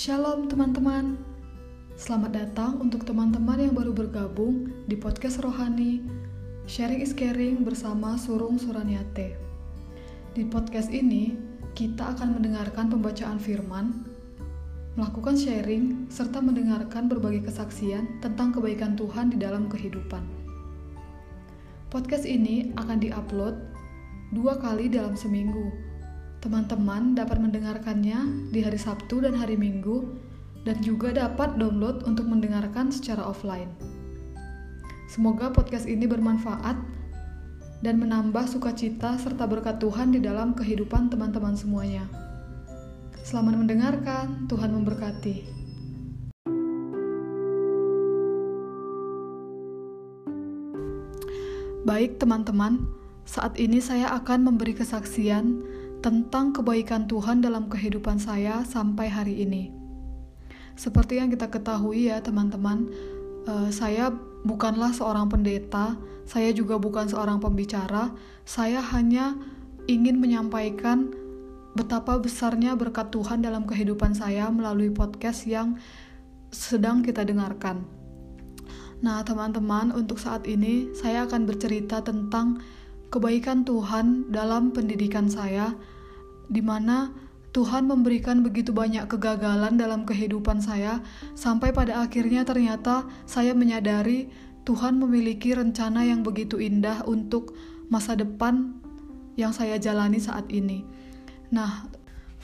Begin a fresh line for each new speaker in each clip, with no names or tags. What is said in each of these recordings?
Shalom teman-teman. Selamat datang untuk teman-teman yang baru bergabung di podcast Rohani Sharing is Caring bersama Surung Suraniate. Di podcast ini, kita akan mendengarkan pembacaan firman, melakukan sharing, serta mendengarkan berbagai kesaksian tentang kebaikan Tuhan di dalam kehidupan. Podcast ini akan diupload dua kali dalam seminggu. Teman-teman dapat mendengarkannya di hari Sabtu dan hari Minggu, dan juga dapat download untuk mendengarkan secara offline. Semoga podcast ini bermanfaat dan menambah sukacita serta berkat Tuhan di dalam kehidupan teman-teman semuanya. Selamat mendengarkan, Tuhan memberkati. Baik, teman-teman, saat ini saya akan memberi kesaksian tentang kebaikan Tuhan dalam kehidupan saya sampai hari ini. Seperti yang kita ketahui, ya, teman-teman, uh, saya bukanlah seorang pendeta, saya juga bukan seorang pembicara, saya hanya ingin menyampaikan betapa besarnya berkat Tuhan dalam kehidupan saya melalui podcast yang sedang kita dengarkan. Nah, teman-teman, untuk saat ini saya akan bercerita tentang kebaikan Tuhan dalam pendidikan saya, di mana Tuhan memberikan begitu banyak kegagalan dalam kehidupan saya, sampai pada akhirnya ternyata saya menyadari Tuhan memiliki rencana yang begitu indah untuk masa depan yang saya jalani saat ini. Nah,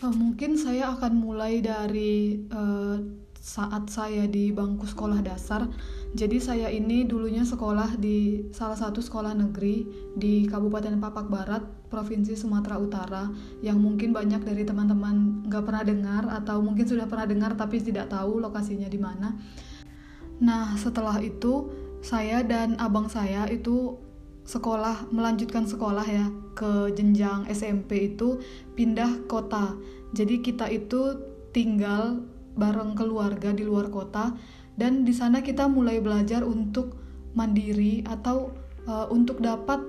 eh, mungkin saya akan mulai dari uh, saat saya di bangku sekolah dasar. Jadi saya ini dulunya sekolah di salah satu sekolah negeri di Kabupaten Papak Barat, Provinsi Sumatera Utara, yang mungkin banyak dari teman-teman nggak pernah dengar atau mungkin sudah pernah dengar tapi tidak tahu lokasinya di mana. Nah setelah itu saya dan abang saya itu sekolah melanjutkan sekolah ya ke jenjang SMP itu pindah kota. Jadi kita itu tinggal bareng keluarga di luar kota dan di sana kita mulai belajar untuk mandiri atau uh, untuk dapat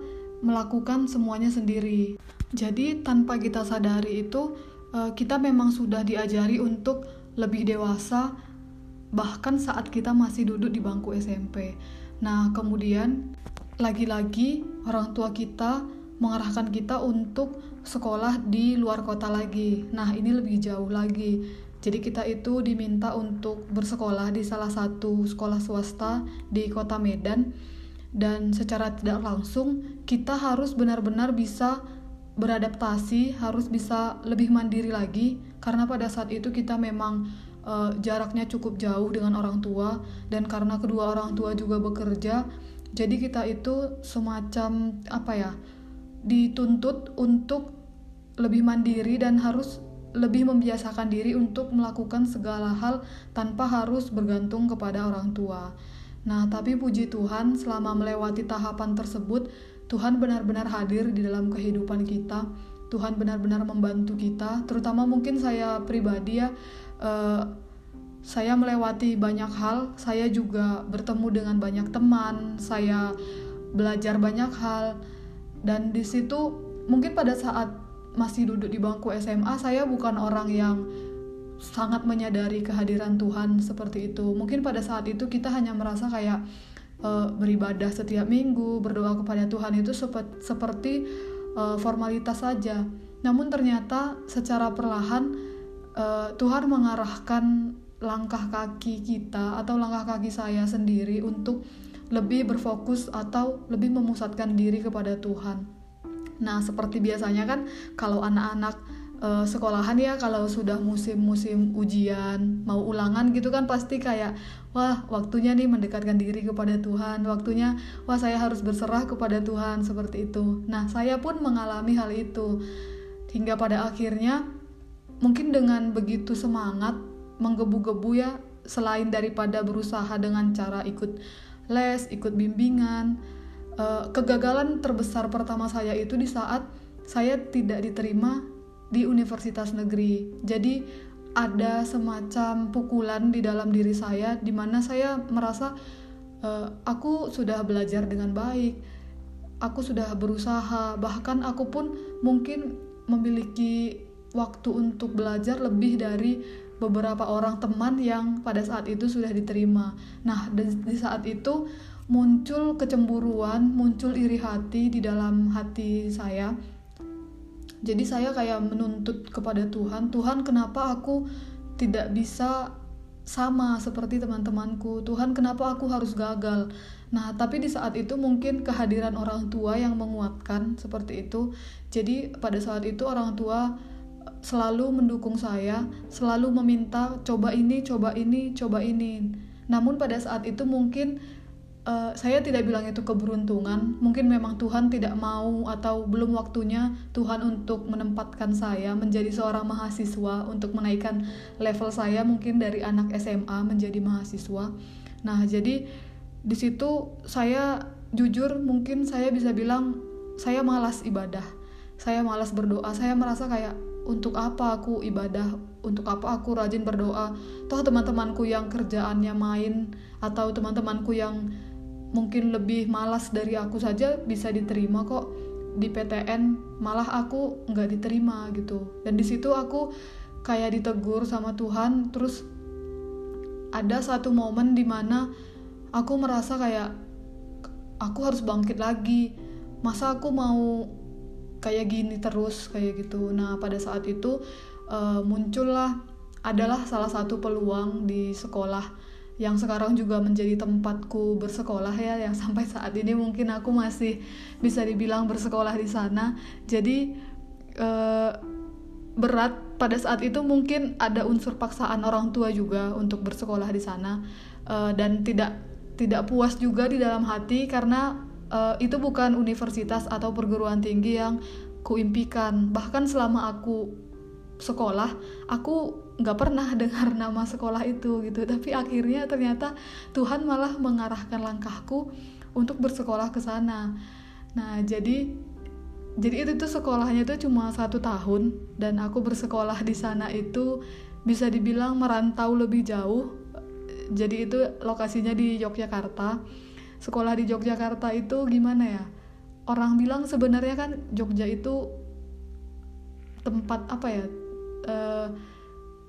melakukan semuanya sendiri. Jadi tanpa kita sadari itu uh, kita memang sudah diajari untuk lebih dewasa bahkan saat kita masih duduk di bangku SMP. Nah, kemudian lagi-lagi orang tua kita mengarahkan kita untuk sekolah di luar kota lagi. Nah, ini lebih jauh lagi. Jadi kita itu diminta untuk bersekolah di salah satu sekolah swasta di kota Medan dan secara tidak langsung kita harus benar-benar bisa beradaptasi, harus bisa lebih mandiri lagi karena pada saat itu kita memang uh, jaraknya cukup jauh dengan orang tua dan karena kedua orang tua juga bekerja, jadi kita itu semacam apa ya? dituntut untuk lebih mandiri dan harus lebih membiasakan diri untuk melakukan segala hal tanpa harus bergantung kepada orang tua. Nah, tapi puji Tuhan, selama melewati tahapan tersebut, Tuhan benar-benar hadir di dalam kehidupan kita. Tuhan benar-benar membantu kita, terutama mungkin saya pribadi ya. Uh, saya melewati banyak hal, saya juga bertemu dengan banyak teman, saya belajar banyak hal, dan di situ mungkin pada saat masih duduk di bangku SMA saya bukan orang yang sangat menyadari kehadiran Tuhan seperti itu. Mungkin pada saat itu kita hanya merasa kayak uh, beribadah setiap minggu berdoa kepada Tuhan itu sepet, seperti uh, formalitas saja. Namun ternyata secara perlahan uh, Tuhan mengarahkan langkah kaki kita atau langkah kaki saya sendiri untuk lebih berfokus atau lebih memusatkan diri kepada Tuhan Nah, seperti biasanya kan kalau anak-anak uh, sekolahan ya kalau sudah musim-musim ujian, mau ulangan gitu kan pasti kayak wah, waktunya nih mendekatkan diri kepada Tuhan, waktunya wah saya harus berserah kepada Tuhan seperti itu. Nah, saya pun mengalami hal itu. Hingga pada akhirnya mungkin dengan begitu semangat menggebu-gebu ya selain daripada berusaha dengan cara ikut les, ikut bimbingan, uh, kegagalan terbesar pertama saya itu di saat saya tidak diterima di universitas negeri. Jadi ada semacam pukulan di dalam diri saya di mana saya merasa uh, aku sudah belajar dengan baik, aku sudah berusaha, bahkan aku pun mungkin memiliki waktu untuk belajar lebih dari beberapa orang teman yang pada saat itu sudah diterima. Nah, di saat itu muncul kecemburuan, muncul iri hati di dalam hati saya. Jadi saya kayak menuntut kepada Tuhan, Tuhan kenapa aku tidak bisa sama seperti teman-temanku. Tuhan, kenapa aku harus gagal? Nah, tapi di saat itu mungkin kehadiran orang tua yang menguatkan seperti itu. Jadi, pada saat itu orang tua selalu mendukung saya, selalu meminta coba ini, coba ini, coba ini. Namun pada saat itu mungkin uh, saya tidak bilang itu keberuntungan, mungkin memang Tuhan tidak mau atau belum waktunya Tuhan untuk menempatkan saya menjadi seorang mahasiswa untuk menaikkan level saya mungkin dari anak SMA menjadi mahasiswa. Nah, jadi di situ saya jujur mungkin saya bisa bilang saya malas ibadah. Saya malas berdoa. Saya merasa kayak untuk apa aku ibadah, untuk apa aku rajin berdoa. Toh teman-temanku yang kerjaannya main atau teman-temanku yang mungkin lebih malas dari aku saja bisa diterima kok. Di PTN malah aku nggak diterima gitu. Dan di situ aku kayak ditegur sama Tuhan terus ada satu momen di mana aku merasa kayak aku harus bangkit lagi. Masa aku mau kayak gini terus? kayak gitu. Nah pada saat itu uh, muncullah adalah salah satu peluang di sekolah yang sekarang juga menjadi tempatku bersekolah ya yang sampai saat ini mungkin aku masih bisa dibilang bersekolah di sana. Jadi eh, berat pada saat itu mungkin ada unsur paksaan orang tua juga untuk bersekolah di sana. Eh, dan tidak tidak puas juga di dalam hati karena eh, itu bukan universitas atau perguruan tinggi yang kuimpikan bahkan selama aku sekolah aku nggak pernah dengar nama sekolah itu gitu. Tapi akhirnya ternyata Tuhan malah mengarahkan langkahku untuk bersekolah ke sana. Nah jadi jadi itu tuh sekolahnya itu cuma satu tahun dan aku bersekolah di sana itu bisa dibilang merantau lebih jauh. Jadi itu lokasinya di Yogyakarta. Sekolah di Yogyakarta itu gimana ya? Orang bilang sebenarnya kan Jogja itu tempat apa ya uh,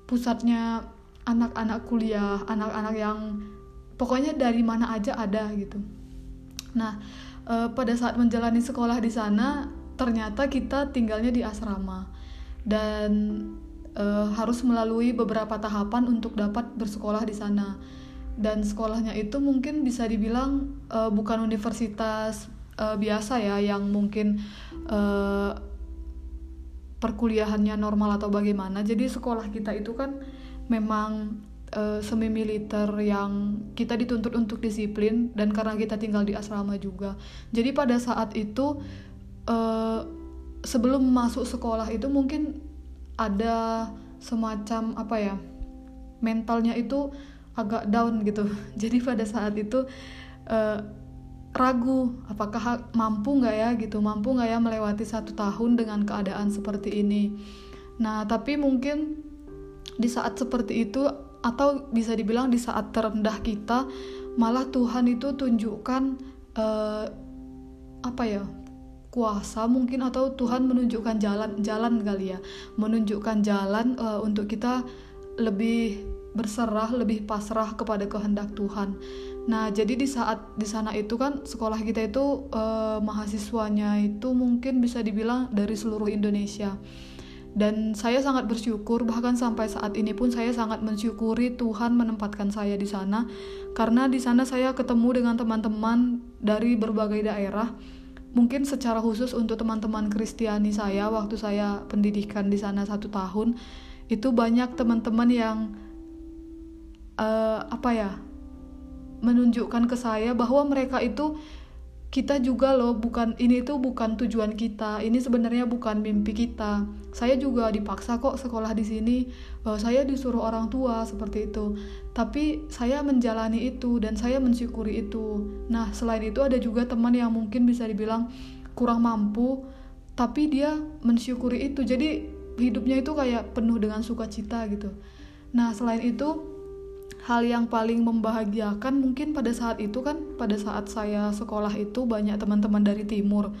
pusatnya anak-anak kuliah, anak-anak yang pokoknya dari mana aja ada gitu. Nah, e, pada saat menjalani sekolah di sana, ternyata kita tinggalnya di asrama dan e, harus melalui beberapa tahapan untuk dapat bersekolah di sana. Dan sekolahnya itu mungkin bisa dibilang e, bukan universitas e, biasa ya, yang mungkin e, perkuliahannya normal atau bagaimana. Jadi sekolah kita itu kan memang uh, semi militer yang kita dituntut untuk disiplin dan karena kita tinggal di asrama juga. Jadi pada saat itu uh, sebelum masuk sekolah itu mungkin ada semacam apa ya mentalnya itu agak down gitu. Jadi pada saat itu uh, ragu apakah mampu nggak ya gitu mampu nggak ya melewati satu tahun dengan keadaan seperti ini. Nah tapi mungkin di saat seperti itu atau bisa dibilang di saat terendah kita malah Tuhan itu tunjukkan uh, apa ya kuasa mungkin atau Tuhan menunjukkan jalan jalan kali ya menunjukkan jalan uh, untuk kita lebih berserah lebih pasrah kepada kehendak Tuhan Nah, jadi di saat di sana itu kan sekolah kita itu eh, mahasiswanya itu mungkin bisa dibilang dari seluruh Indonesia. Dan saya sangat bersyukur bahkan sampai saat ini pun saya sangat mensyukuri Tuhan menempatkan saya di sana karena di sana saya ketemu dengan teman-teman dari berbagai daerah. Mungkin secara khusus untuk teman-teman Kristiani saya waktu saya pendidikan di sana satu tahun itu banyak teman-teman yang uh, apa ya menunjukkan ke saya bahwa mereka itu kita juga loh bukan ini itu bukan tujuan kita ini sebenarnya bukan mimpi kita. Saya juga dipaksa kok sekolah di sini uh, saya disuruh orang tua seperti itu. Tapi saya menjalani itu dan saya mensyukuri itu. Nah selain itu ada juga teman yang mungkin bisa dibilang kurang mampu tapi dia mensyukuri itu. Jadi hidupnya itu kayak penuh dengan sukacita gitu. Nah selain itu hal yang paling membahagiakan mungkin pada saat itu kan pada saat saya sekolah itu banyak teman-teman dari timur.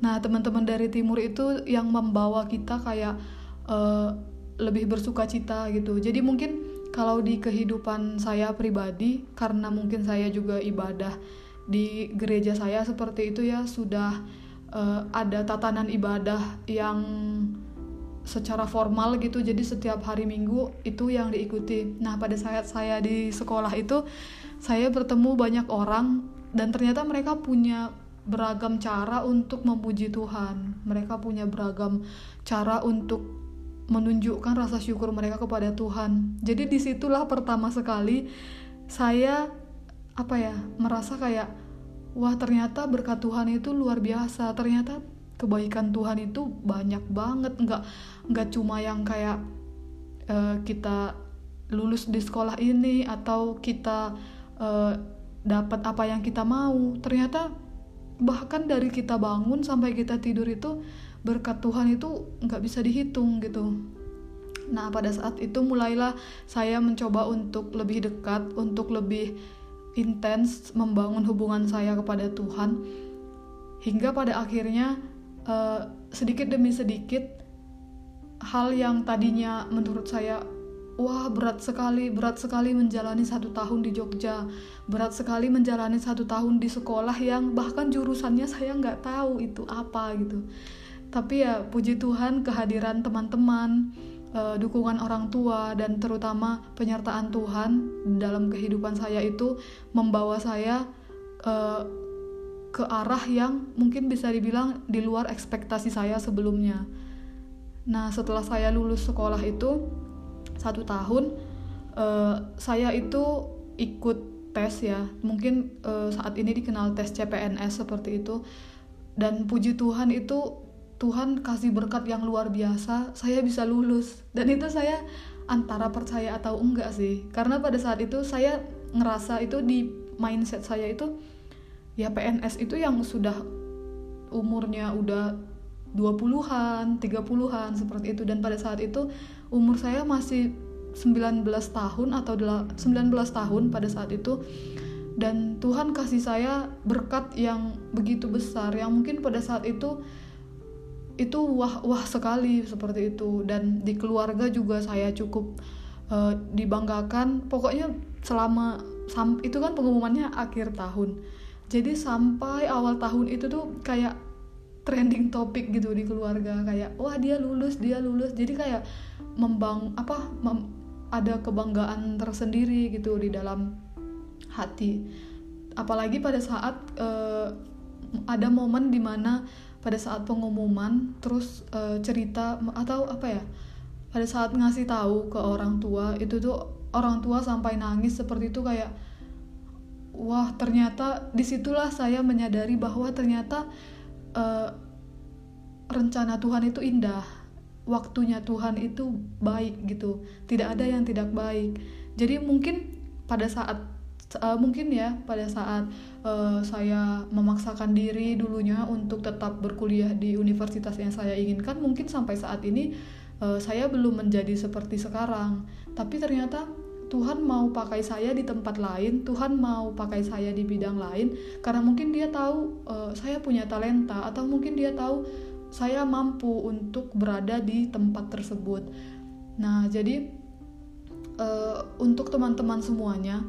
Nah teman-teman dari timur itu yang membawa kita kayak uh, lebih bersuka cita gitu. Jadi mungkin kalau di kehidupan saya pribadi karena mungkin saya juga ibadah di gereja saya seperti itu ya sudah uh, ada tatanan ibadah yang secara formal gitu jadi setiap hari minggu itu yang diikuti. Nah pada saat saya di sekolah itu saya bertemu banyak orang dan ternyata mereka punya beragam cara untuk memuji Tuhan. Mereka punya beragam cara untuk menunjukkan rasa syukur mereka kepada Tuhan. Jadi di situlah pertama sekali saya apa ya merasa kayak wah ternyata berkat Tuhan itu luar biasa. Ternyata kebaikan Tuhan itu banyak banget. Nggak nggak cuma yang kayak uh, kita lulus di sekolah ini atau kita uh, dapat apa yang kita mau. Ternyata bahkan dari kita bangun sampai kita tidur itu berkat Tuhan itu nggak bisa dihitung gitu. Nah pada saat itu mulailah saya mencoba untuk lebih dekat untuk lebih intens membangun hubungan saya kepada Tuhan. Hingga pada akhirnya uh, sedikit demi sedikit hal yang tadinya menurut saya wah berat sekali berat sekali menjalani satu tahun di Jogja berat sekali menjalani satu tahun di sekolah yang bahkan jurusannya saya nggak tahu itu apa gitu. Tapi ya puji Tuhan kehadiran teman-teman uh, dukungan orang tua dan terutama penyertaan Tuhan dalam kehidupan saya itu membawa saya uh, ke arah yang mungkin bisa dibilang di luar ekspektasi saya sebelumnya. Nah, setelah saya lulus sekolah itu satu tahun, uh, saya itu ikut tes ya. Mungkin uh, saat ini dikenal tes CPNS seperti itu. Dan puji Tuhan itu Tuhan kasih berkat yang luar biasa. Saya bisa lulus dan itu saya antara percaya atau enggak sih. Karena pada saat itu saya ngerasa itu di mindset saya itu ya PNS itu yang sudah umurnya udah 20-an, 30-an seperti itu. Dan pada saat itu umur saya masih 19 tahun atau 19 tahun pada saat itu. Dan Tuhan kasih saya berkat yang begitu besar yang mungkin pada saat itu itu wah wah sekali seperti itu. Dan di keluarga juga saya cukup uh, dibanggakan. Pokoknya selama itu kan pengumumannya akhir tahun jadi sampai awal tahun itu tuh kayak trending topik gitu di keluarga. Kayak wah dia lulus dia lulus. Jadi kayak membang apa mem, ada kebanggaan tersendiri gitu di dalam hati. Apalagi pada saat uh, ada momen di mana pada saat pengumuman terus uh, cerita atau apa ya pada saat ngasih tahu ke orang tua itu tuh orang tua sampai nangis seperti itu kayak wah ternyata di situlah saya menyadari bahwa ternyata uh, rencana Tuhan itu indah. Waktunya Tuhan itu baik gitu. Tidak ada yang tidak baik. Jadi mungkin pada saat uh, mungkin ya pada saat uh, saya memaksakan diri dulunya untuk tetap berkuliah di universitas yang saya inginkan mungkin sampai saat ini uh, saya belum menjadi seperti sekarang. Tapi ternyata Tuhan mau pakai saya di tempat lain, Tuhan mau pakai saya di bidang lain, karena mungkin Dia tahu uh, saya punya talenta, atau mungkin Dia tahu saya mampu untuk berada di tempat tersebut. Nah, jadi uh, untuk teman-teman semuanya,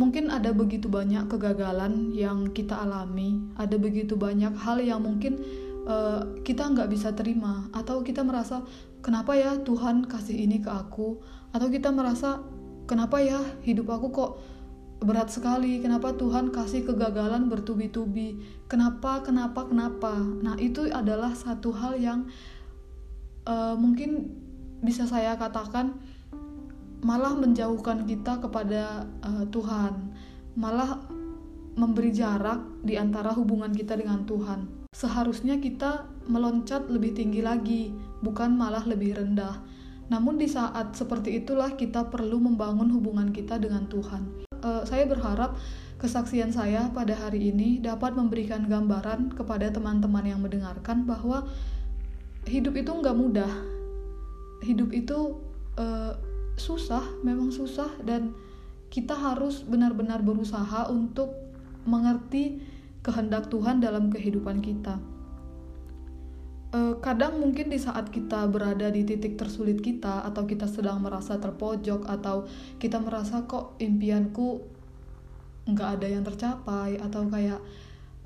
mungkin ada begitu banyak kegagalan yang kita alami, ada begitu banyak hal yang mungkin uh, kita nggak bisa terima, atau kita merasa kenapa ya Tuhan kasih ini ke aku, atau kita merasa kenapa ya? Hidup aku kok berat sekali. Kenapa Tuhan kasih kegagalan bertubi-tubi? Kenapa kenapa kenapa? Nah itu adalah satu hal yang uh, mungkin bisa saya katakan malah menjauhkan kita kepada uh, Tuhan. Malah memberi jarak di antara hubungan kita dengan Tuhan. Seharusnya kita meloncat lebih tinggi lagi bukan malah lebih rendah namun di saat seperti itulah kita perlu membangun hubungan kita dengan Tuhan. Uh, saya berharap kesaksian saya pada hari ini dapat memberikan gambaran kepada teman-teman yang mendengarkan bahwa hidup itu nggak mudah. Hidup itu uh, susah, memang susah dan kita harus benar-benar berusaha untuk mengerti kehendak Tuhan dalam kehidupan kita. Uh, kadang mungkin di saat kita berada di titik tersulit kita atau kita sedang merasa terpojok atau kita merasa kok impianku nggak ada yang tercapai atau kayak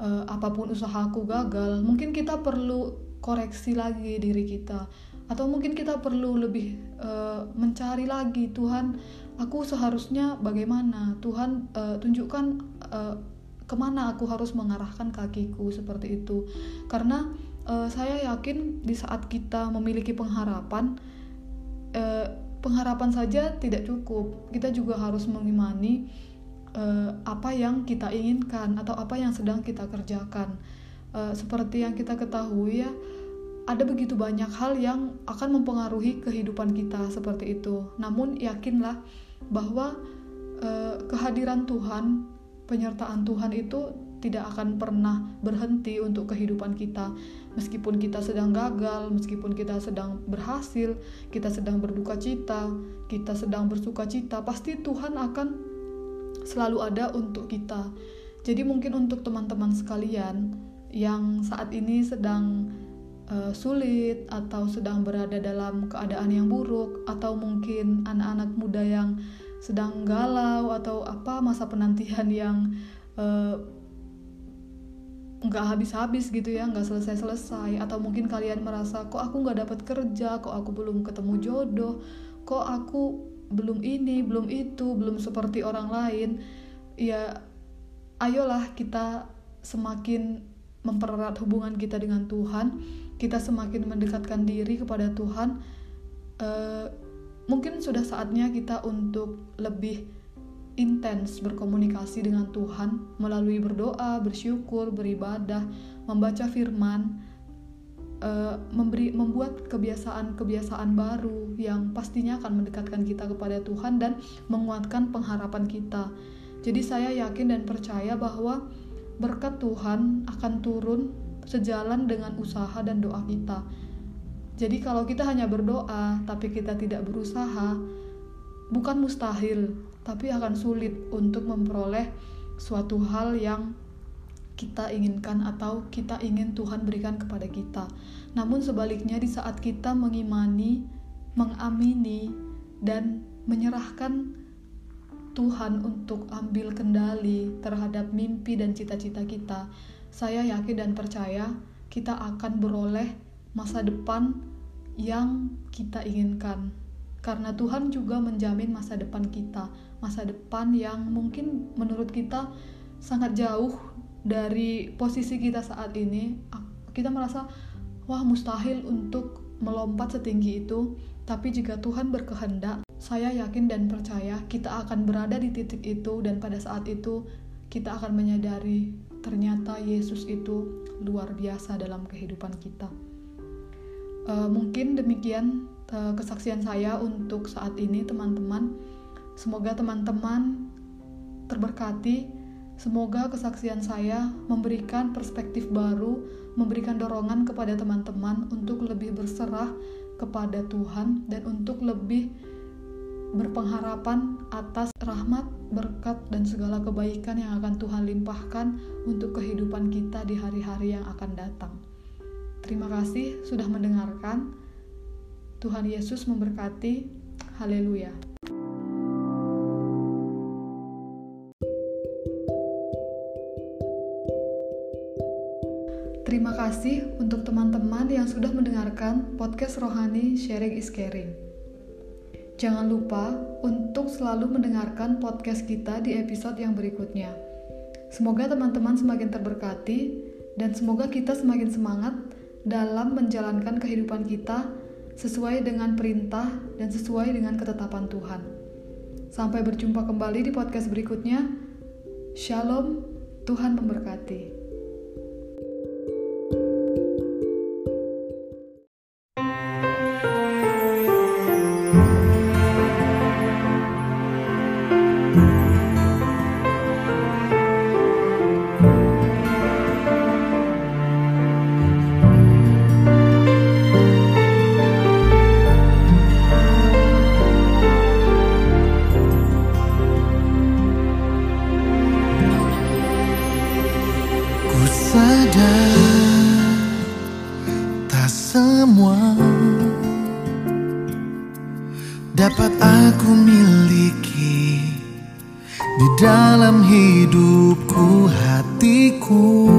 uh, apa pun usahaku gagal mungkin kita perlu koreksi lagi diri kita. Atau mungkin kita perlu lebih uh, mencari lagi Tuhan aku seharusnya bagaimana? Tuhan uh, tunjukkan uh, ke mana aku harus mengarahkan kakiku seperti itu. Karena uh, saya yakin di saat kita memiliki pengharapan uh, pengharapan saja tidak cukup kita juga harus mengimani uh, apa yang kita inginkan atau apa yang sedang kita kerjakan uh, seperti yang kita ketahui ya ada begitu banyak hal yang akan mempengaruhi kehidupan kita seperti itu. Namun yakinlah bahwa eh, kehadiran Tuhan, penyertaan Tuhan itu tidak akan pernah berhenti untuk kehidupan kita. Meskipun kita sedang gagal, meskipun kita sedang berhasil, kita sedang berduka cita, kita sedang bersuka cita, pasti Tuhan akan selalu ada untuk kita. Jadi mungkin untuk teman-teman sekalian yang saat ini sedang uh, sulit atau sedang berada dalam keadaan yang buruk atau mungkin anak-anak muda yang sedang galau atau apa masa penantian yang uh, nggak habis-habis gitu ya nggak selesai-selesai. Atau mungkin kalian merasa kok aku nggak dapat kerja? Kok aku belum ketemu jodoh? Kok aku belum ini belum itu belum seperti orang lain? Ya ayolah kita semakin mempererat hubungan kita dengan Tuhan. Kita semakin mendekatkan diri kepada Tuhan. Uh, mungkin sudah saatnya kita untuk lebih intens berkomunikasi dengan Tuhan melalui berdoa, bersyukur, beribadah, membaca firman, uh, memberi membuat kebiasaan-kebiasaan baru yang pastinya akan mendekatkan kita kepada Tuhan dan menguatkan pengharapan kita. Jadi saya yakin dan percaya bahwa berkat Tuhan akan turun sejalan dengan usaha dan doa kita. Jadi kalau kita hanya berdoa tapi kita tidak berusaha, bukan mustahil, tapi akan sulit untuk memperoleh suatu hal yang kita inginkan atau kita ingin Tuhan berikan kepada kita. Namun sebaliknya di saat kita mengimani, mengamini dan menyerahkan Tuhan untuk ambil kendali terhadap mimpi dan cita-cita kita, saya yakin dan percaya kita akan beroleh masa depan yang kita inginkan. Karena Tuhan juga menjamin masa depan kita, masa depan yang mungkin menurut kita sangat jauh dari posisi kita saat ini. Kita merasa, wah mustahil untuk melompat setinggi itu, tapi jika Tuhan berkehendak, saya yakin dan percaya kita akan berada di titik itu dan pada saat itu kita akan menyadari ternyata Yesus itu luar biasa dalam kehidupan kita. Uh, mungkin demikian uh, kesaksian saya untuk saat ini, teman-teman. Semoga teman-teman terberkati. Semoga kesaksian saya memberikan perspektif baru, memberikan dorongan kepada teman-teman untuk lebih berserah kepada Tuhan dan untuk lebih berpengharapan atas rahmat, berkat, dan segala kebaikan yang akan Tuhan limpahkan untuk kehidupan kita di hari-hari yang akan datang. Terima kasih sudah mendengarkan. Tuhan Yesus memberkati. Haleluya. Terima kasih untuk teman-teman yang sudah mendengarkan podcast Rohani Sharing is Caring. Jangan lupa untuk selalu mendengarkan podcast kita di episode yang berikutnya. Semoga teman-teman semakin terberkati dan semoga kita semakin semangat dalam menjalankan kehidupan kita sesuai dengan perintah dan sesuai dengan ketetapan Tuhan. Sampai berjumpa kembali di podcast berikutnya. Shalom, Tuhan memberkati.
di dalam hidupku hatiku.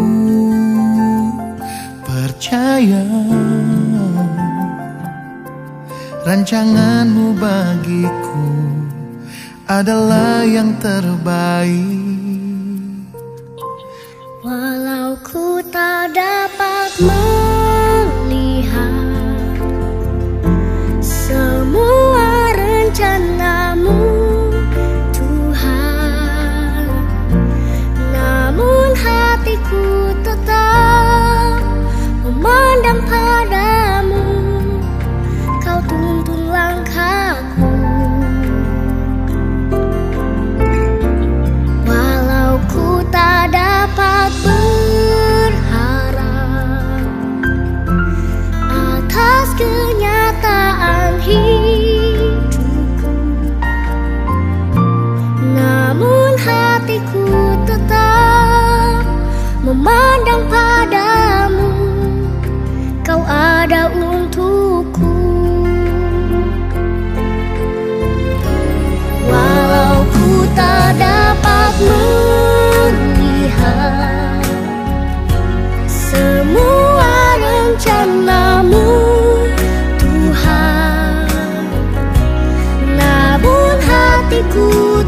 Percaya rancanganmu bagiku adalah yang terbaik.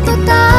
total.